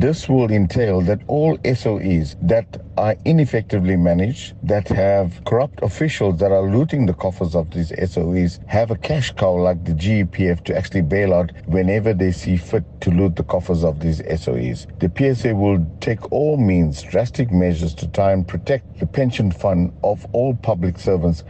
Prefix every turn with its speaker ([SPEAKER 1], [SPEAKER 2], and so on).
[SPEAKER 1] This will entail that all SOEs that are ineffectively managed, that have corrupt officials that are looting the coffers of these SOEs, have a cash cow like the GEPF to actually bail out whenever they see fit to loot the coffers of these SOEs. The PSA will take all means, drastic measures to try and protect the pension fund of all public servants